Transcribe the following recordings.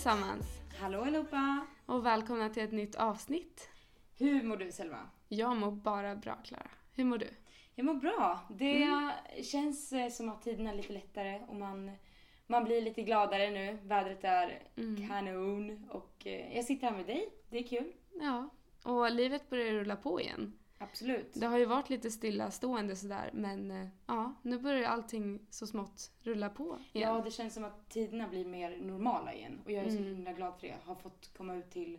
allesammans Hallå allihopa! och välkomna till ett nytt avsnitt. Hur mår du Selma? Jag mår bara bra Klara. Hur mår du? Jag mår bra. Det känns eh, som att tiden är lite lättare och man, man blir lite gladare nu. Vädret är kanon och eh, jag sitter här med dig. Det är kul. Ja, och livet börjar rulla på igen. Absolut. Det har ju varit lite stillastående sådär men eh, ja, nu börjar allting så smått rulla på igen. Ja, det känns som att tiderna blir mer normala igen och jag är så himla glad för det. Jag har fått komma ut till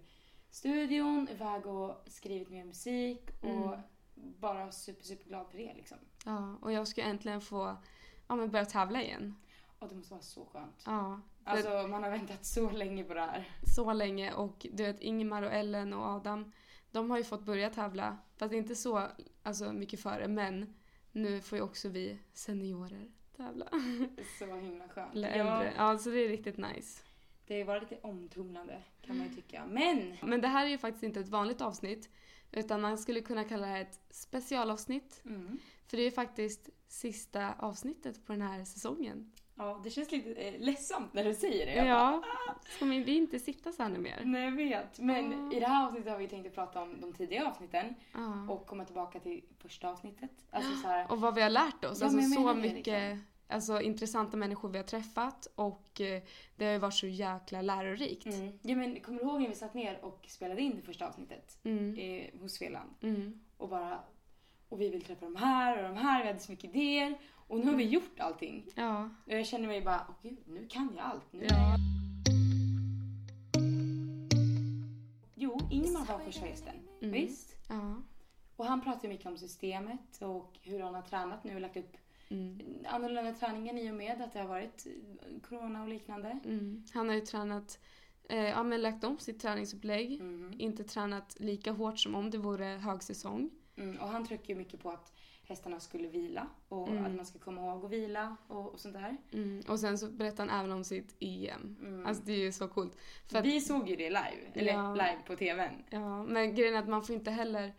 studion, iväg och skrivit mer musik och bara super, super glad för det liksom. Ja, och jag ska äntligen få ja, men börja tävla igen. Och det måste vara så skönt. Ja, Alltså man har väntat så länge på det här. så länge och du vet Ingemar och Ellen och Adam de har ju fått börja tävla fast inte så alltså, mycket före men nu får ju också vi seniorer tävla. Så himla skönt. Eller Ja, äldre. Ja, så det är riktigt nice. Det varit lite omtumlande kan man ju tycka. Men! Men det här är ju faktiskt inte ett vanligt avsnitt utan man skulle kunna kalla det ett specialavsnitt. Mm. För det är faktiskt sista avsnittet på den här säsongen. Ja, det känns lite eh, ledsamt när du säger det. Jag Ja, ska vi inte sitta så här nu bara, mer? Nej, jag vet. Men Ah. i det här avsnittet har vi tänkt att prata om de tidiga avsnitten Ja. och komma tillbaka till första avsnittet. Alltså så här, Och vad vi har lärt oss. Ja, alltså så det, mycket liksom. alltså, intressanta människor vi har träffat och eh, det har ju varit så jäkla lärorikt. mm. ja, men kommer du ihåg när vi satt ner och spelade in det första avsnittet Mm. eh, hos Sveland? Mm. Och bara, och vi vill träffa de här och de här, vi hade så mycket idéer. Och nu har vi gjort allting. Ja. Och jag känner mig bara, åh gud, nu kan jag allt. Nu Ja. Jo, Ingemar var första gästen. Mm. Visst? Ja. Och han pratar ju mycket om systemet och hur han har tränat nu och lagt upp Mm. annorlunda träningen i och med att det har varit eh, corona och liknande. Mm. Han har ju tränat, eh, ja men lagt om sitt träningsupplägg. Mm. Inte tränat lika hårt som om det vore högsäsong. Mm. Och han trycker ju mycket på att hästarna skulle vila och Mm. att man ska komma ihåg att vila och, och sånt där. Mm. Och sen så berättar han även om sitt EM. Mm. Alltså det är ju så coolt. För att, Vi såg ju det live, eller Ja. live på tvn. ja, men grejen är att man får inte heller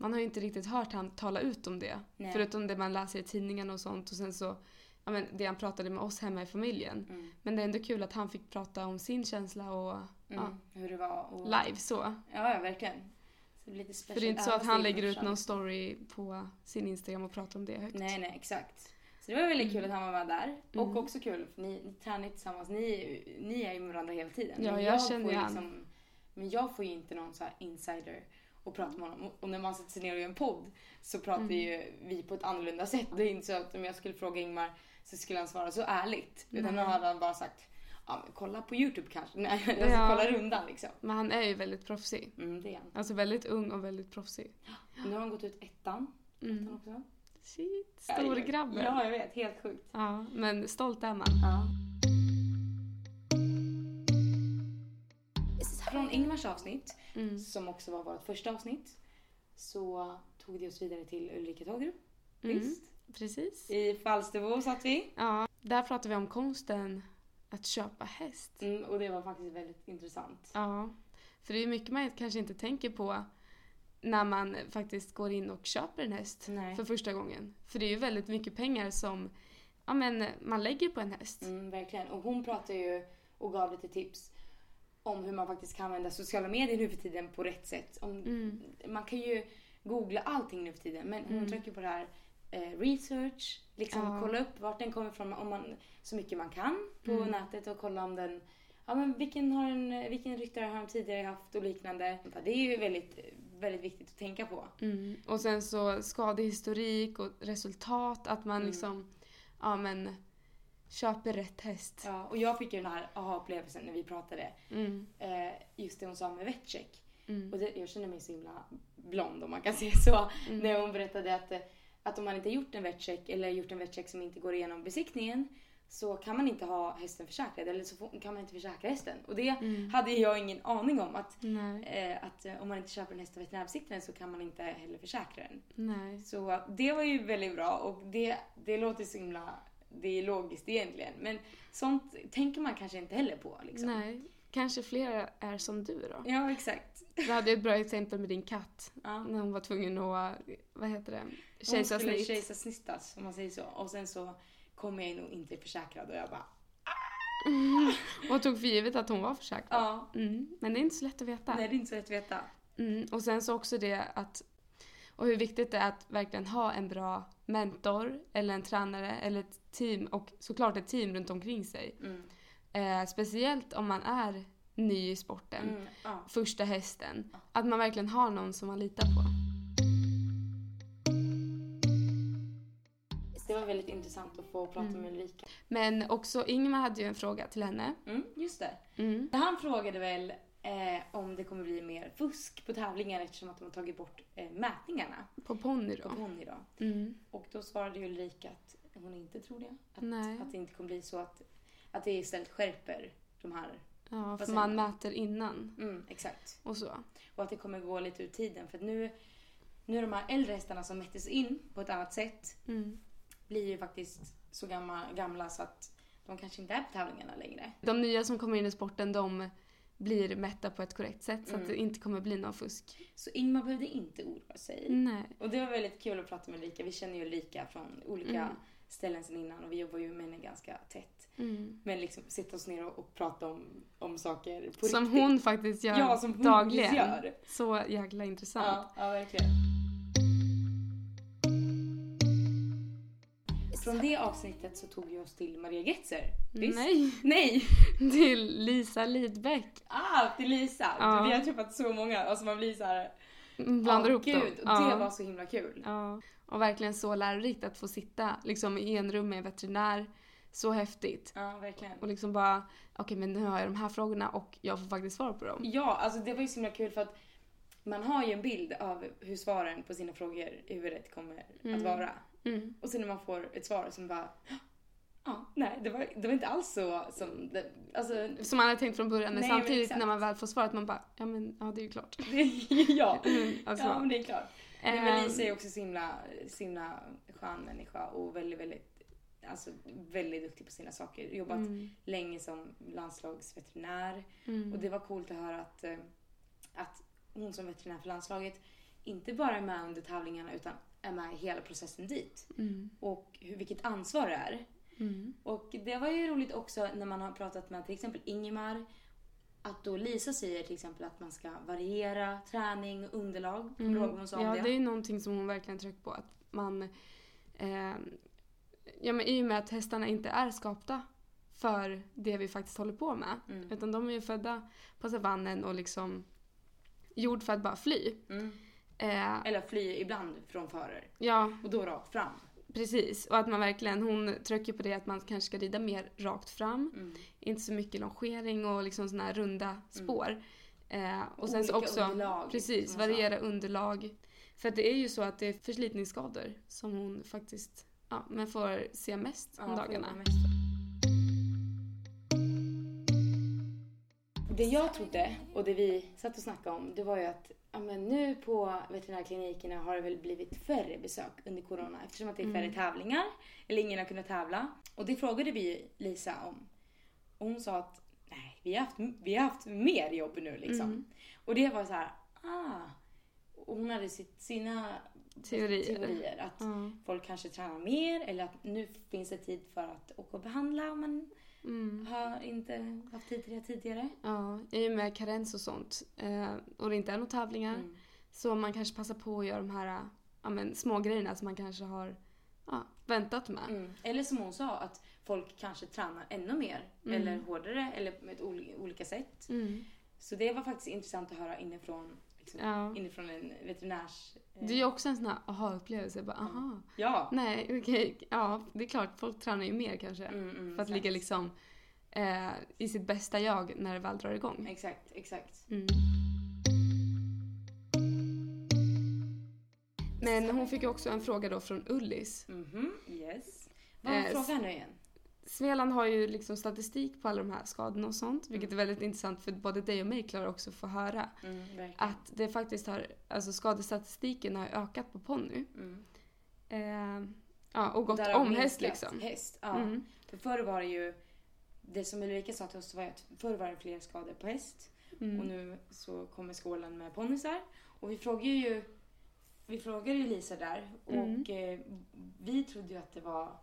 man har ju inte riktigt hört han tala ut om det. Nej. Förutom det man läser i tidningarna och sånt och sen så ja, men det han pratade med oss hemma i familjen. Mm. Men det är ändå kul att han fick prata om sin känsla och Mm. ja, Hur det var. Och... live så. Ja, ja, verkligen. Så det blir lite special. För det är inte så att han lägger ut någon story på sin Instagram och pratar om det högt. Nej, nej, exakt. Så det var väldigt kul att han var med där. Och Mm. också kul, för ni, ni tränar tillsammans. Ni, ni är ju med varandra hela tiden. Ja, Men jag känner får ju han. liksom, Men jag får ju inte någon så insider och prata med honom. Och när man sätter sig ner och gör en podd så pratar Mm. ju vi på ett annorlunda sätt. Det är inte så att om jag skulle fråga Ingmar så skulle han svara så ärligt. Utan Nej. då hade han bara sagt Ja men kolla på Youtube kanske. Nej, alltså Ja. kolla rundan liksom. Men han är ju väldigt proffsig. Mm, det är han. Alltså väldigt ung och väldigt proffsig. Nu har han gått ut ettan. ettan Mm. också. Shit, stor grabbe. Ja, jag vet. Helt sjukt. Ja, men stolt är man. Ja. Från Ingmars avsnitt, Mm. som också var vårt första avsnitt, så tog det oss vidare till Ulrika Tågrup. Mm. Visst? Precis. I Falsterbo satt vi. Ja, där pratar vi om konsten att köpa häst. Mm, och det var faktiskt väldigt intressant. Ja, för det är mycket man kanske inte tänker på när man faktiskt går in och köper en häst Nej. för första gången. För det är ju väldigt mycket pengar som ja, men, man lägger på en häst. Mm, verkligen. Och hon pratade ju och gav lite tips om hur man faktiskt kan använda sociala medier nu för tiden på rätt sätt. Om, Mm. Man kan ju googla allting nu för tiden men hon Mm. trycker på det här eh, research, liksom Ja. kolla upp vart den kommer ifrån om man, så mycket man kan på Mm. nätet och kolla om den Ja men vilken, har en, vilken ryttare har de tidigare haft och liknande. Det är ju väldigt, väldigt viktigt att tänka på. Mm. Och sen så skadehistorik och resultat, att man Mm. liksom ja, men, köper rätt häst. Ja, och jag fick ju den här aha-upplevelsen när vi pratade. Mm. Eh, just det hon sa med vetcheck. Mm. Och det, jag känner mig så himla blond om man kan säga så. Mm. När hon berättade att, eh, att om man inte gjort en vetcheck eller gjort en vetcheck som inte går igenom besiktningen så kan man inte ha hästen försäkrad eller så får, kan man inte försäkra hästen. Och det Mm. hade jag ingen aning om. Att, eh, att eh, om man inte köper en häst av veterinärbesiktaren så kan man inte heller försäkra den. Nej. Så eh, det var ju väldigt bra och det, det låter så himla... Det är logiskt egentligen. Men sånt tänker man kanske inte heller på. Liksom. Nej. Kanske flera är som du då. Ja, exakt. Du hade ett bra exempel med din katt. Ja. När hon var tvungen att, vad heter det, Hon skulle kejsarsnitt. kejsarsnittas om man säger så. Och sen så kom jag in och inte försäkrad och jag bara Och tog för givet att hon var försäkrad. Ja. Mm. Men det är inte så lätt att veta. Nej, det är inte så lätt att veta. Mm. Och sen så också det att och hur viktigt det är att verkligen ha en bra mentor eller en tränare eller ett team och såklart ett team runt omkring sig. Mm. Eh, speciellt om man är ny i sporten, Mm. Ja. första hästen. Att man verkligen har någon som man litar på. Det var väldigt intressant att få prata Mm. med Ulrika. Men också Ingmar hade ju en fråga till henne. Mm, just det. Mm. Han frågade väl eh, om det kommer bli mer fusk på tävlingar eftersom att de har tagit bort eh, mätningarna På ponny på då. ponny då. Mm. Och då svarade ju Ulrika att hon inte tror det. Att, Nej. att det inte kommer bli så att, att det istället skärper de här. Ja, för man mäter innan Mm, exakt. och så. Och att det kommer gå lite ur tiden. För att nu, nu de här äldre hästarna som mättes in på ett annat sätt Mm. blir ju faktiskt så gamla, gamla så att de kanske inte är på tävlingarna längre. De nya som kommer in i sporten de blir mätta på ett korrekt sätt så att Mm. det inte kommer bli någon fusk. Så Ingmar behövde inte oroa sig. Nej. Och det var väldigt kul att prata med Ulrika. Vi känner ju Ulrika från olika Mm. Ställen sedan innan och vi jobbar ju med henne ganska tätt. Mm. Men liksom sitta oss ner och, och prata om, om saker på Som riktigt. hon faktiskt gör Ja, som hon dagligen. gör. Så jäkla intressant. Ja, ja, verkligen. Från det avsnittet så tog vi oss till Maria Getzer. Visst? Nej, Nej! till Lisa Lidbeck. Ah, till Lisa! Ja. Vi har träffat så många. Alltså man blir så här. Blandar ah, ihop gud, dem. Och det var så himla kul. ja. Och verkligen så lärorikt att få sitta liksom, i en rum med en veterinär. Så häftigt. Ja, verkligen. Och liksom bara, okej men nu har jag de här frågorna och jag får faktiskt svar på dem. Ja, alltså det var ju så himla kul för att man har ju en bild av hur svaren på sina frågor i huvudet kommer Mm. att vara. Mm. Och sen när man får ett svar som bara Ja, nej, det var, det var inte alls så som det, alltså, Som man hade tänkt från början men Nej, men samtidigt exakt. när man väl får svaret man bara, ja men ja det är ju klart. ja. Mm, alltså, ja, men det är klart. Nej, men ehm, Lisa är också så himla, så himla skön människa och väldigt, väldigt, alltså väldigt duktig på sina saker. Jobbat mm, länge som landslagsveterinär. mm. Och det var coolt att höra att, eh, att hon som veterinär för landslaget inte bara är med under tävlingarna utan är med i hela processen dit. Mm, Och hur, vilket ansvar det är. Mm, Och det var ju roligt också när man har pratat med till exempel Ingemar. Att då Lisa säger till exempel att man ska variera träning och underlag. Vad hon sa Mm. Ja, det? det är ju någonting som hon verkligen tryckt på. Att man... Eh, ja, men I och med att hästarna inte är skapta för det vi faktiskt håller på med. Mm. Utan de är ju födda på savannen och liksom gjord för att bara fly. Mm. Eh, Eller fly ibland från förare. ja, Och då rakt fram. Precis. Och att man verkligen, hon trycker på det att man kanske ska rida mer rakt fram. Mm. Inte så mycket longering och liksom såna här runda spår. Eh, och sen så Olika också, underlag, precis, som hon sa. variera underlag. För att det är ju så att det är förslitningsskador som hon faktiskt ja, men får se mest om Ja, dagarna. får mest. Det jag trodde och det vi satt och snackade om det var ju att ja, men nu på veterinärklinikerna har det väl blivit färre besök under corona eftersom att det är färre Mm. tävlingar eller ingen har kunnat tävla. Och det frågade vi Lisa om. Och hon sa att nej, vi har haft, vi har haft mer jobb nu liksom. Mm. Och det var så här, ah. Och hon hade sitt, sina Teorier. teorier. Att Ja. folk kanske tränar mer eller att nu finns det tid för att åka och behandla om man Mm. har inte haft tid till det tidigare. ja, i och med karens och sånt eh, och det inte är några tävlingar Mm. så man kanske passar på att göra de här ja, men, små grejerna som man kanske har ja, väntat med. Mm. Eller som hon sa, att folk kanske tränar ännu mer Mm. eller hårdare eller oli- olika sätt. Mm. Så det var faktiskt intressant att höra inifrån, liksom, Ja. inifrån en veterinärs... eh, Det är ju också en sån här aha-upplevelse. Bara, aha. Ja. Nej, okej. Ja, det är klart. Folk tränar ju mer kanske. Mm, mm, för att ligga liksom eh, i sitt bästa jag när det väl drar igång. Exakt, exakt. Mm. Men hon fick ju också en fråga då från Ullis. Mhm, yes. Vad var Eh, frågan nu igen? Svealand har ju liksom statistik på alla de här skadorna och sånt. Vilket är väldigt intressant för både dig och mig klarar också att få höra. Mm. Att det faktiskt har, alltså skadestatistiken har ökat på ponny. Mm. Eh, ja, och gått om häst liksom. Häst, ja. Mm. För förr var det ju, det som Ulrika sa till oss var att förr var det fler skador på häst. Mm. Och nu så kommer skålen med ponnysar. Och vi frågade ju, vi frågade ju Lisa där och Mm. eh, vi trodde ju att det var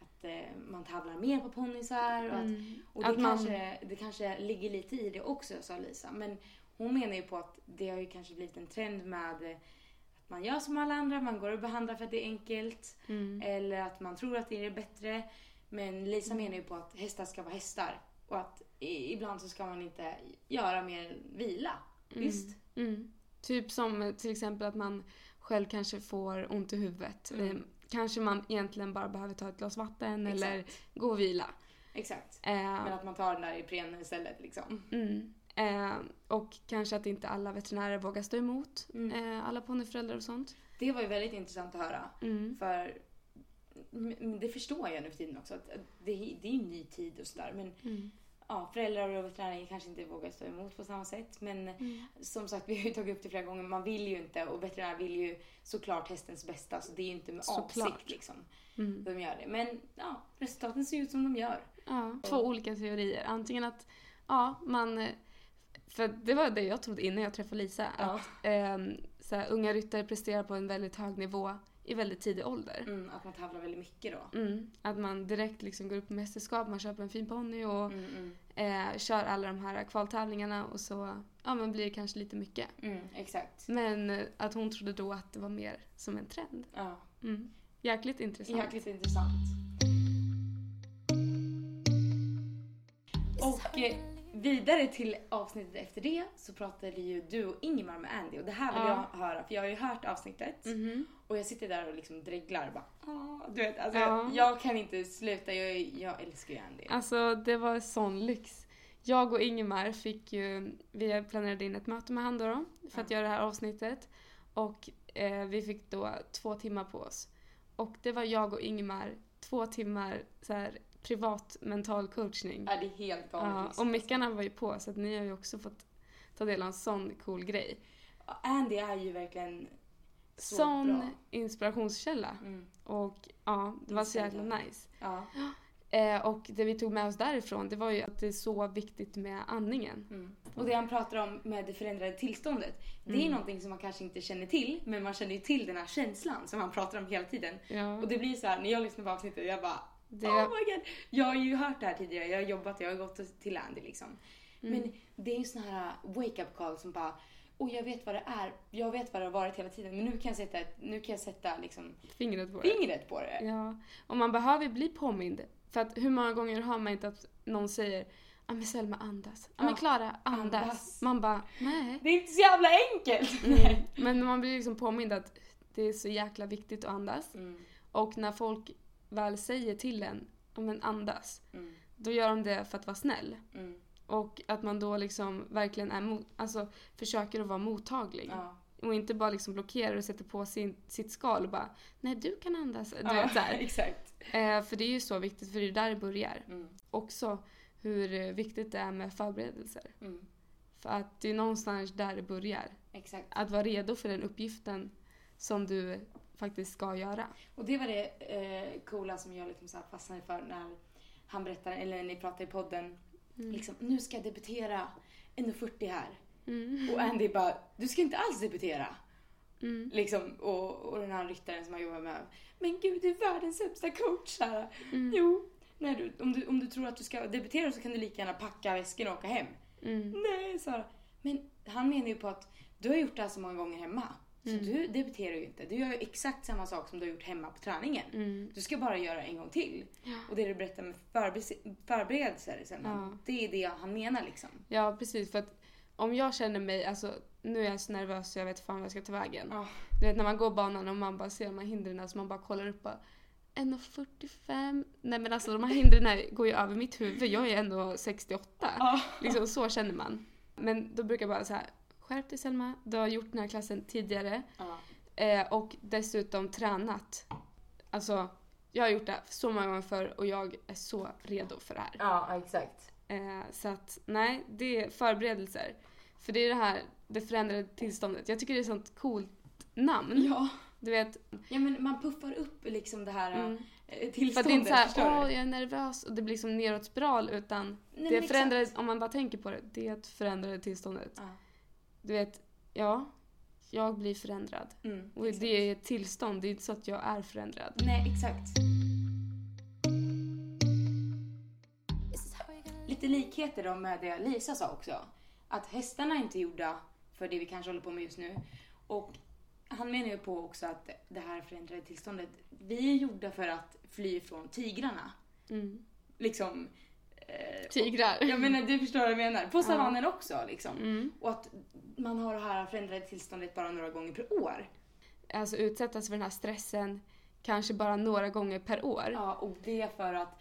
att eh, man tävlar mer på ponnysar. Och, att, Mm. och det, Att man- kanske, det kanske ligger lite i det också, sa Lisa. Men hon menar ju på att det har ju kanske blivit en trend med eh, att man gör som alla andra, man går och behandlar för att det är enkelt. Mm. Eller att man tror att det är bättre. Men Lisa menar ju på att hästar ska vara hästar. Och att ibland så ska man inte göra mer än vila. Visst? Mm. Typ som eh, till exempel att man själv kanske får ont i huvudet. Mm. Kanske man egentligen bara behöver ta ett glas vatten eller Exakt. gå och vila. Exakt. Eh, Men att man tar den där Ipren istället liksom. mm. eh, och kanske att inte alla veterinärer vågar stå emot Mm. eh, alla ponnyföräldrar och sånt. Det var ju väldigt intressant att höra. Mm. För det förstår jag nu för tiden också. Att det, det är ju ny tid och sådär. Men Mm. Ja, föräldrar och veterinärer kanske inte vågar stå emot på samma sätt. Men Mm. som sagt, vi har ju tagit upp det flera gånger. Man vill ju inte och veterinärer vill ju såklart hästens bästa. Så det är ju inte med Såklart. avsikt liksom. Mm. De gör det. Men ja, resultaten ser ut som de gör. Ja, två olika teorier. Antingen att, ja, man... eh, För det var det jag trodde innan jag träffade Lisa. Ja. Att ehm, så här, unga ryttare presterar på en väldigt hög nivå i väldigt tidig ålder. Mm, att man tävlar väldigt mycket då. Mm, att man direkt liksom går upp på mästerskap, man köper en fin ponny och Mm, mm, eh, kör alla de här kvaltävlingarna och så ja, men blir det kanske lite mycket. mm, exakt. Men eh, att hon trodde då att det var mer som en trend. Ja, Mm. Jäkligt intressant. jäkligt intressant. Och eh, vidare till avsnittet efter det så pratade ju du och Ingemar med Andy och det här vill Ja. jag höra för jag har ju hört avsnittet Mhm. och jag sitter där och liksom dreglar bara ah, du vet alltså Ja. jag, kan inte sluta, jag, jag älskar ju Andy. Alltså det var sån lyx. Jag och Ingemar fick ju, vi planerade in ett möte med han då, då för att Ja. göra det här avsnittet. Och eh, vi fick då två timmar på oss. Och det var jag och Ingemar, två timmar så här, privat mental coachning. Ja, det är helt galet. Ja, liksom. och mickarna var ju på så att ni har ju också fått ta del av en sån cool grej. Andy är ju verkligen så sån bra. inspirationskälla. Mm. Och ja, det var så jäkla nice. Ja. Eh, och det vi tog med oss därifrån det var ju att det är så viktigt med andningen. Mm. Och det han pratar om med det förändrade tillståndet, det är Mm. någonting som man kanske inte känner till, men man känner ju till den här känslan som han pratar om hela tiden. Ja, Och det blir så här, när jag lyssnar på avsnittet, jag bara det, Oh my god! Jag har ju hört det här tidigare, jag har jobbat, jag har gått till Andy liksom. Mm. Men det är ju sån här wake-up call som bara och jag vet vad det är, jag vet vad det har varit hela tiden, men nu kan jag sätta, nu kan jag sätta liksom fingret på det. fingret på det. Ja, och man behöver bli påmind. För att hur många gånger har man inte att någon säger Ja men Selma andas. Ja men Klara andas. andas. Man bara nej. Det är inte så jävla enkelt! Mm. Men man blir liksom påmind att det är så jäkla viktigt att andas. Mm, Och när folk väl säger till en ja men andas. mm, Då gör de det för att vara snäll. mm. Och att man då liksom verkligen är mot, alltså försöker att vara mottaglig. Ja. Och inte bara liksom blockerar och sätter på sin, sitt skal och bara nej du kan andas. Du ja, vet så exakt. Eh, för det är ju så viktigt för det är där det börjar. Mm, Också hur viktigt det är med förberedelser. mm, För att det är någonstans där det börjar. exakt. Att vara redo för den uppgiften som du faktiskt ska göra. Och det var det eh, coola som jag liksom så här fastnade för när han berättade, eller när ni pratade i podden. Mm. Liksom, nu ska jag debutera 1.40 här. Mm. Och Andy bara, du ska inte alls debutera. Mm. Liksom, och, och den här ryttaren som jag jobbar med, men gud du är världens sämsta coach här. Mm. Jo, nej, du, om, du, om du tror att du ska debutera så kan du lika gärna packa väskan och åka hem. Mm. Nej, Sara. Men han menar ju på att du har gjort det här så många gånger hemma. Så Mm. du debuterar ju inte. Du gör ju exakt samma sak som du har gjort hemma på träningen. Mm. Du ska bara göra en gång till. Ja. Och det du berättar med förbe- förberedelser, sen, Ja. det är det han menar liksom. Ja, precis. För att om jag känner mig, alltså nu är jag så nervös så jag vet fan vad jag ska ta vägen. Ja. Du vet när man går banan och man bara ser de här hindren så man bara kollar upp bara 1,45. Nej men alltså de här hindren går ju över mitt huvud. Jag är ändå 68. Ja. Liksom så känner man. Men då brukar jag bara så här, skärp dig Selma, du har gjort den här klassen tidigare. Ja. Eh, och dessutom tränat. Alltså, jag har gjort det så många gånger förr och jag är så redo för det här. ja, exakt. Eh, så att, nej, det är förberedelser. För det är det här, det förändrade tillståndet. Jag tycker det är ett sånt coolt namn. Ja. Du vet, ja, men man puffar upp liksom det här mm. eh, för att tillståndet. det är inte såhär, åh jag är nervös och det blir liksom neråt spiral utan Nej, det förändrade, om man bara tänker på det, det förändrade tillståndet. Ja du vet, ja, jag blir förändrad. Mm, och det är ett tillstånd, det är inte så att jag är förändrad. Nej, exakt. Lite likheter då med det Lisa sa också. Att hästarna är inte gjorda för det vi kanske håller på med just nu. Och han menar ju på också att det här förändrade tillståndet, vi är gjorda för att fly från tigrarna. Mm. Liksom, Eh, Tigrar. Jag menar, du förstår vad jag menar. På savannen också liksom. Mm. Och att man har det här förändrade tillståndet bara några gånger per år. Alltså utsättas för den här stressen kanske bara några gånger per år. Ja, och det för att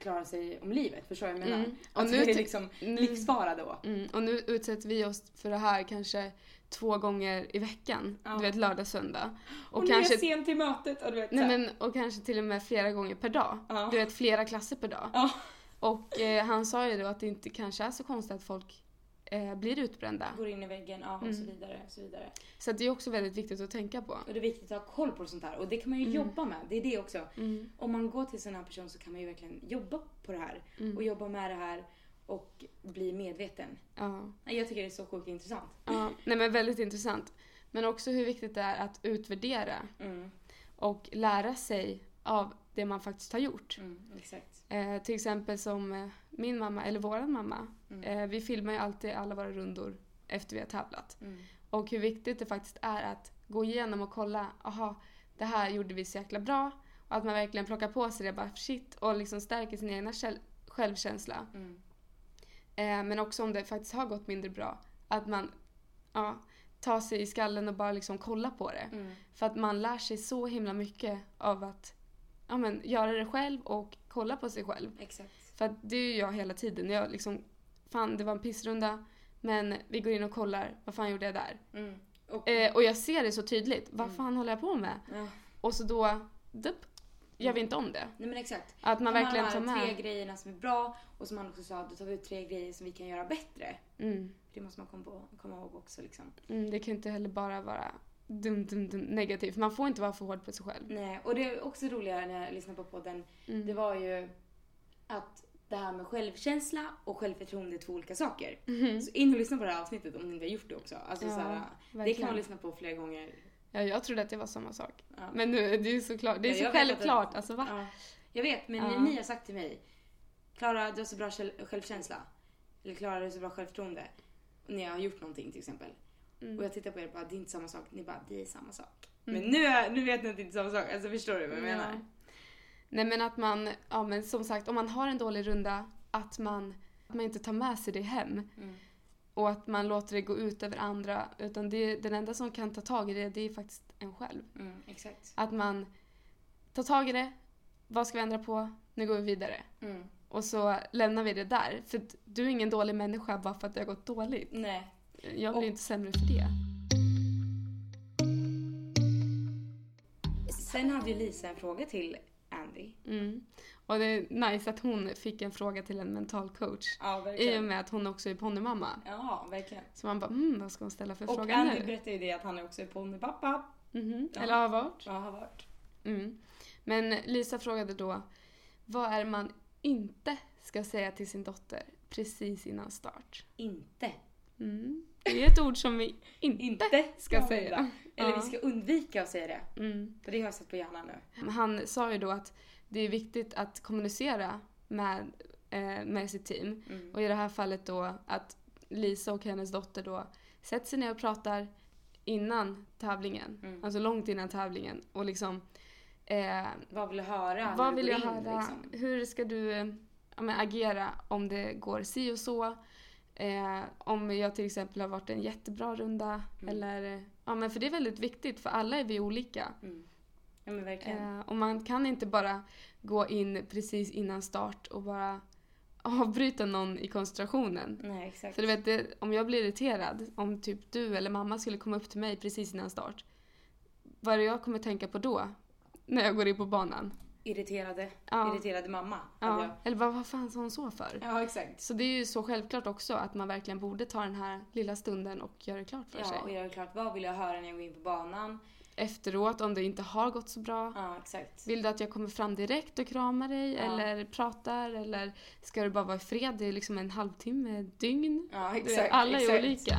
klara sig om livet. Förstår du vad jag menar? Mm. Och Att nu det är liksom Mm. livsfara då. Mm. Och nu utsätter vi oss för det här kanske två gånger i veckan. Ja. Du vet lördag, söndag. Och, Och, är kanske, jag sen till mötet och du vet nej, men, och kanske till och med flera gånger per dag. Ja. Du vet flera klasser per dag. Ja. Och eh, han sa ju då att det inte kanske är så konstigt att folk eh, blir utbrända. Går in i väggen, ja, och Mm. så vidare. Och så vidare. Så det är också väldigt viktigt att tänka på. Och det är viktigt att ha koll på sånt här. Och det kan man ju Mm. jobba med. Det är det också. Mm. Om man går till en sån här person så kan man ju verkligen jobba på det här. Mm. Och jobba med det här och bli medveten. Ja. Jag tycker det är så sjukt intressant. ja. Nej men väldigt intressant. Men också hur viktigt det är att utvärdera Mm. och lära sig av det man faktiskt har gjort. Mm. Eh, till exempel som eh, min mamma, eller våran mamma. Mm. Eh, vi filmar ju alltid alla våra rundor efter vi har tävlat. Mm. Och hur viktigt det faktiskt är att gå igenom och kolla, aha, det här gjorde vi så jäkla bra. Och att man verkligen plockar på sig det, bara shit, och liksom stärker sin egna själv- självkänsla. Mm. Eh, men också om det faktiskt har gått mindre bra, att man ja, tar sig i skallen och bara liksom kollar på det. Mm. För att man lär sig så himla mycket av att ja, men, göra det själv och kolla på sig själv. Exakt. För att det är ju jag hela tiden. Jag liksom, fan det var en pissrunda, men vi går in och kollar, vad fan gjorde jag där? Mm. Och, Eh, och jag ser det så tydligt, vad Mm. fan håller jag på med? ja. Och så då, dupp, gör vi inte om det. Nej men exakt. Att man Kan verkligen tar här tre med. grejerna som är bra och som han också sa, då tar vi ut tre grejer som vi kan göra bättre. Mm, Det måste man komma, på, komma ihåg också liksom. mm, det kan inte heller bara vara dum, dum, dum, negativt. Man får inte vara för hård på sig själv. Nej, och det är också roligare när jag lyssnar på podden, Mm. det var ju att det här med självkänsla och självförtroende är två olika saker. Mhm. Så in och lyssna på det här avsnittet om ni inte har gjort det också. Alltså, Ja, så här, det kan man lyssna på flera gånger. Ja, jag trodde att det var samma sak. Ja. Men nu, det är ju såklart, det är Ja, så att det- självklart. Alltså va? Ja. Jag vet, men Ja. ni har sagt till mig, Klara du har så bra själv- självkänsla. Eller Klara du har så bra självförtroende. När jag har gjort någonting till exempel. Mm. Och jag tittar på er och bara, det är inte samma sak. Ni bara, det är samma sak. Mm. Men nu, är, nu vet ni att det inte är samma sak. Alltså förstår du vad jag menar? Ja. Nej men att man, ja men som sagt om man har en dålig runda, att man, att man inte tar med sig det hem. Mm. Och att man låter det gå ut över andra. Utan det, den enda som kan ta tag i det, det är faktiskt en själv. Mm, exakt. Att man tar tag i det, vad ska vi ändra på, nu går vi vidare. Mm. Och så lämnar vi det där. För du är ingen dålig människa bara för att det har gått dåligt. Nej. Jag blir Och- inte sämre för det. Sen hade ju Lisa en fråga till Andy. Mm. Och det är nice att hon fick en fråga till en mental coach. Ja, I och med att hon också är ponnymamma. Ja, verkligen. Så man bara, mm, vad ska hon ställa för Och fråga Andy nu? berättade ju det att han också är ponnypappa. Mhm. Ja. Eller har varit. Ja, har varit. Mm. Men Lisa frågade då, vad är man inte ska säga till sin dotter precis innan start? Inte. Mm. Det är ett ord som vi inte, Inte ska man säga. Eller Ja. vi ska undvika att säga det. Mm. För det har jag satt på hjärnan nu. Han sa ju då att det är viktigt att kommunicera med, eh, med sitt team. Mm. Och i det här fallet då att Lisa och hennes dotter då sätter sig ner och pratar innan tävlingen. Mm. Alltså långt innan tävlingen. Och liksom eh, Vad vill du höra? vad vill jag in, höra? liksom? Hur ska du ja, men agera om det går si och så? Eh, om jag till exempel har varit en jättebra runda. Mm. Eller, ja, men för det är väldigt viktigt för alla är vi olika. Mm. Ja men verkligen. Eh, och man kan inte bara gå in precis innan start och bara avbryta någon i koncentrationen. Nej exakt. För du vet, det, om jag blir irriterad, om typ du eller mamma skulle komma upp till mig precis innan start. Vad är det jag kommer tänka på då? När jag går in på banan? Irriterade, Ja. irriterade mamma. Ja. jag. Eller vad, vad fan sa hon så för? ja exakt. Så det är ju så självklart också att man verkligen borde ta den här lilla stunden och göra det klart för Ja, och sig. jag är klart, vad vill jag höra när jag går in på banan? Efteråt, om det inte har gått så bra. Ja, exakt. Vill du att jag kommer fram direkt och kramar dig Ja. eller pratar eller ska du bara vara i fred? Det är liksom en halvtimme, dygn. Ja, exakt. Alla är exakt. olika.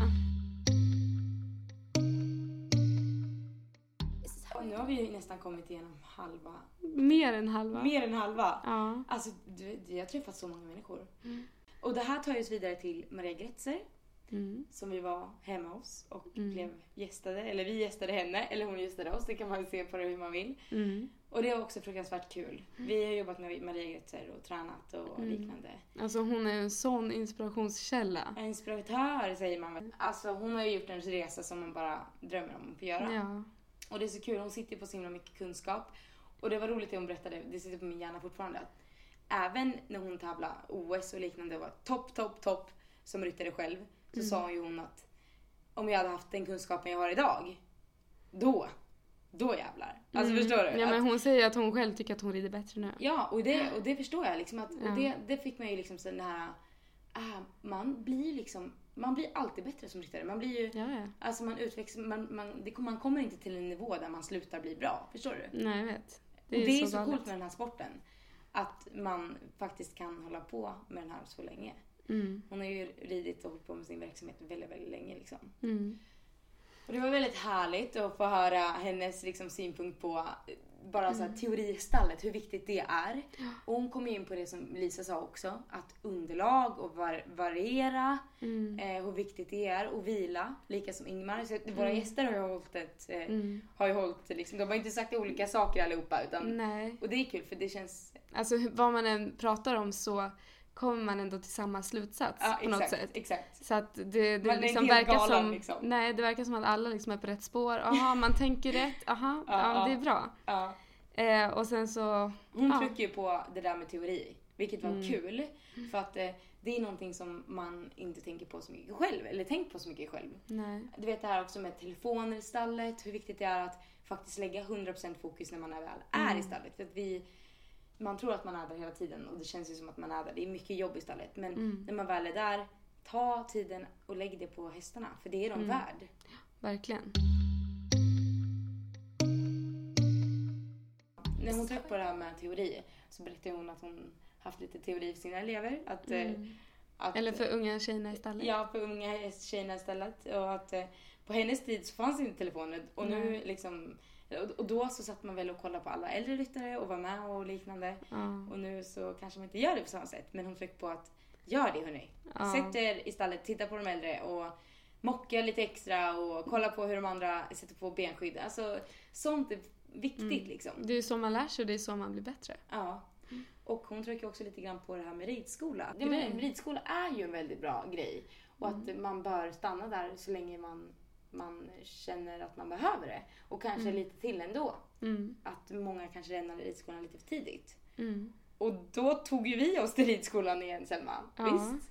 Har vi ju nästan kommit igenom halva, Mer än halva. mer än halva. Ja. Alltså, du, jag har träffat så många människor. Mm. Och det här tar oss vidare till Maria Gretzer Mm. som vi var hemma hos och Mm. blev gästade. Eller vi gästade henne, eller hon gästade oss. Det kan man se på det hur man vill. Mm. Och det var också fruktansvärt kul. Vi har jobbat med Maria Gretzer och tränat och Mm. liknande. Alltså hon är en sån inspirationskälla. En inspiratör säger man väl. Alltså hon har ju gjort en resa som man bara drömmer om att få göra. Ja. Och det är så kul, hon sitter på så himla mycket kunskap. Och det var roligt det hon berättade, det sitter på min hjärna fortfarande. Att även när hon tävlade OS och liknande och var topp, topp, topp som ryttare själv. Så Mm. sa ju hon att om jag hade haft den kunskapen jag har idag, då, då jävlar. Alltså Mm. förstår du? Ja, men hon säger att hon själv tycker att hon rider bättre nu. Ja, och det, och det förstår jag. Liksom att, Ja. och det, det fick man ju liksom så den här... ah, man blir liksom... Man blir alltid bättre som ryttare. Man blir ju... Ja, ja. Alltså man utvecklas... Man, man, det, man kommer inte till en nivå där man slutar bli bra. Förstår du? Nej, jag vet. Det är, och det är så, coolt med den här sporten. Att man faktiskt kan hålla på med den här så länge. Mm. Hon har ju ridit och hållit på med sin verksamhet väldigt, väldigt länge liksom. Mm. Och det var väldigt härligt att få höra hennes liksom, synpunkt på bara så här, Mm. teoristallet, hur viktigt det är. Och hon kom ju in på det som Lisa sa också, att underlag och var variera, Mm. eh, hur viktigt det är och vila, lika som Ingmar. Så att våra Mm. gäster har ju hållit ett, eh, Mm. har ju hållit liksom, de har inte sagt olika saker allihopa utan, Nej. och det är kul för det känns, Alltså vad man än pratar om så kommer man ändå till samma slutsats ja på något exakt, sätt. exakt. Så att det, det liksom verkar galen, som... liksom. Nej, det verkar som att alla liksom är på rätt spår. Jaha, man tänker rätt. Aha, Ja, ja, det är bra. Eh, och sen så... Hon Ja. trycker ju på det där med teori, vilket var Mm. kul. För att eh, det är någonting som man inte tänker på så mycket själv, eller tänkt på så mycket själv. Nej. Du vet det här också med telefoner i stallet, hur viktigt det är att faktiskt lägga 100% fokus när man är väl är Mm. i stallet. För att vi, man tror att man är där hela tiden och det känns ju som att man är där. Det är mycket jobb i stallet. Men Mm. när man väl är där, ta tiden och lägg det på hästarna. För det är de Mm. värd. Verkligen. När hon tog på det här med teori så berättade hon att hon haft lite teori för sina elever. Att, eh, Mm. att, Eller för unga tjejerna istället. Ja, för unga tjejerna istället. Och att eh, på hennes tid så fanns inte telefoner. Och nu liksom... och- då så satt man väl och kollade på alla äldre ryttare och var med och liknande. Ja. Och nu så kanske man inte gör det på samma sätt. Men hon tryckte på att gör det hörni. Ja. Sätt er i stallet, titta på de äldre och mocka lite extra och kolla på hur de andra sätter på benskydd. Alltså sånt är viktigt Mm. liksom. Det är så man lär sig och det är så man blir bättre. Ja. Och hon trycker också lite grann på det här med ridskola. Ja, men, ridskola är ju en väldigt bra grej. Och att Mm. man bör stanna där så länge man, man känner att man behöver det. Och kanske Mm. lite till ändå. Mm. Att många kanske lämnar ridskolan lite för tidigt. Mm. Och då tog ju vi oss till ridskolan igen Selma. Ja. Visst?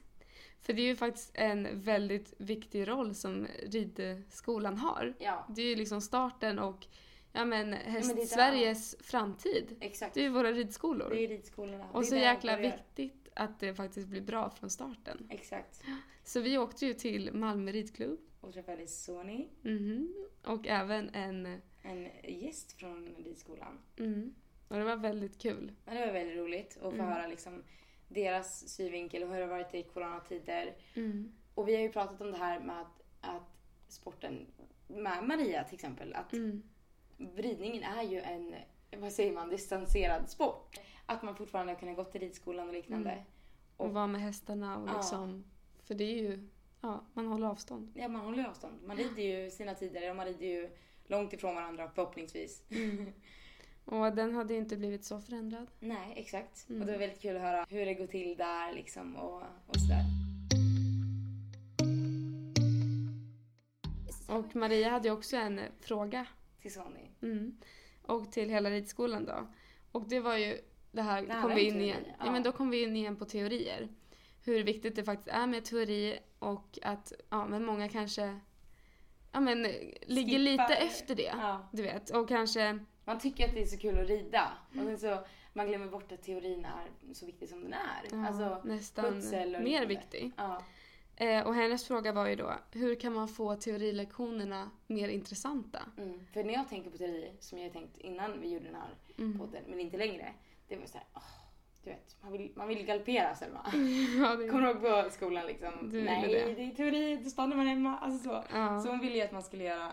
För det är ju faktiskt en väldigt viktig roll som ridskolan har. Ja, Det är ju liksom starten och ja men det är där. häst-Sveriges framtid. exakt. Det är ju våra ridskolor. Det är ridskolorna. och är så jäkla viktigt att det faktiskt blir bra från starten. Exakt. Så vi åkte ju till Malmö ridklubb. Och träffade Sony, Mhm. Och även en... en gäst från ridskolan. Mm. Och det var väldigt kul. Ja, det var väldigt roligt att få Mm. höra liksom deras synvinkel och hur det har varit i coronatider. Mm. Och vi har ju pratat om det här med att, att sporten, med Maria till exempel, att Mm. ridningen är ju en, vad säger man, distanserad sport. Att man fortfarande har kunnat gå till ridskolan och liknande. Mm. Och vara med hästarna och Ja. liksom... För det är ju... Ja, man håller avstånd. Ja, man håller avstånd. Man rider ju sina tider och man rider ju långt ifrån varandra förhoppningsvis. Mm. Och den hade ju inte blivit så förändrad. Nej, exakt. Mm. Och det var väldigt kul att höra hur det går till där liksom och, och sådär. Och Maria hade ju också en fråga. Till Sony. Mm. Och till hela ridskolan då. Och det var ju det här, Det här kom vi in igen. ja. Ja. men då kom vi in igen på teorier. Hur viktigt det faktiskt är med teori och att ja, men många kanske ja, men, ligger lite efter det. Ja. Du vet. Och kanske... Man tycker att det är så kul att rida. Och sen så man glömmer bort att teorin är så viktig som den är. Ja, Alltså, nästan mer viktig. ja. Eh, och hennes fråga var ju då, hur kan man få teorilektionerna mer intressanta? Mm. För när jag tänker på teori, som jag tänkt innan vi gjorde den här Mm. podden, men inte längre. Det var så här, åh, du vet, man vill, man vill galoppera Selma. ja, det, Kommer du ihåg på skolan liksom? Du Nej, det. det. är teori, då stannar man hemma. Alltså så. ja. Så hon ville ju att man skulle göra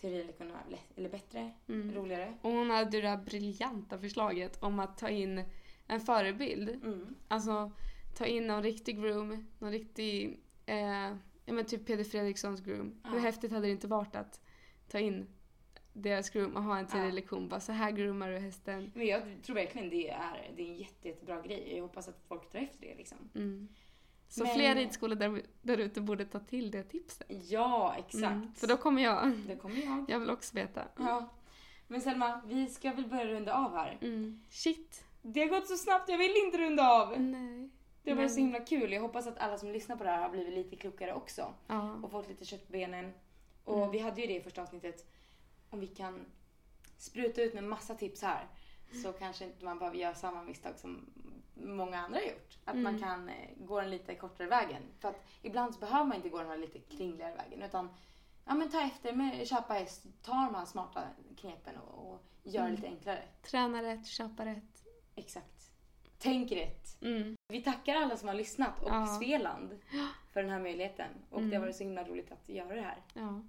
teorilektionerna eller bättre, Mm. roligare. Och hon hade ju det här briljanta förslaget om att ta in en förebild. Mm. Alltså ta in någon riktig groom, någon riktig, eh, ja men typ Peder Fredrikssons groom. Ja. Hur häftigt hade det inte varit att ta in deras groom och ha en tredje Ja. lektion. Bara så här groomar du hästen. Men jag tror verkligen det är, det är en jätte, jättebra grej. Jag hoppas att folk tar efter det liksom. Mm. Så Men- fler ridskolor där, där ute borde ta till det tipset. Ja, exakt. Mm. För då kommer jag. Det kommer jag. Jag vill också veta. Ja. Men Selma, vi ska väl börja runda av här. Mm. Shit. Det har gått så snabbt, jag vill inte runda av. Nej. Det har varit så himla kul. Jag hoppas att alla som lyssnar på det här har blivit lite klokare också. Ja. Och fått lite kött på benen. Och Mm. vi hade ju det i första avsnittet. Om vi kan spruta ut med massa tips här. Så kanske inte man behöver göra samma misstag som många andra har gjort. Att man Mm. kan eh, gå den lite kortare vägen. För att ibland så behöver man inte gå den här lite kringligare vägen. Utan ja, men ta efter med köpa häst. Ta de här smarta knepen och, och gör det Mm. lite enklare. Träna rätt, köpa rätt. Exakt. Tänk rätt. Mm. Vi tackar alla som har lyssnat och Ja. Sveland för den här möjligheten. Och det Mm. har varit så himla roligt att göra det här. Ja.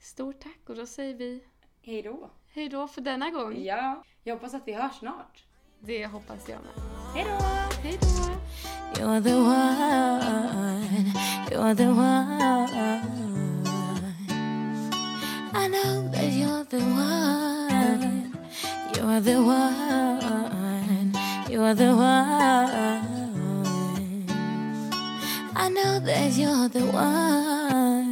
Stort tack och då säger vi Hej då! hej då för denna gång. Ja, jag hoppas att vi hörs snart. Det hoppas jag med. Hej då! Hej då! You're the one, you're the one. I know that you're the one, you're the one, you're the one. I know that you're the one.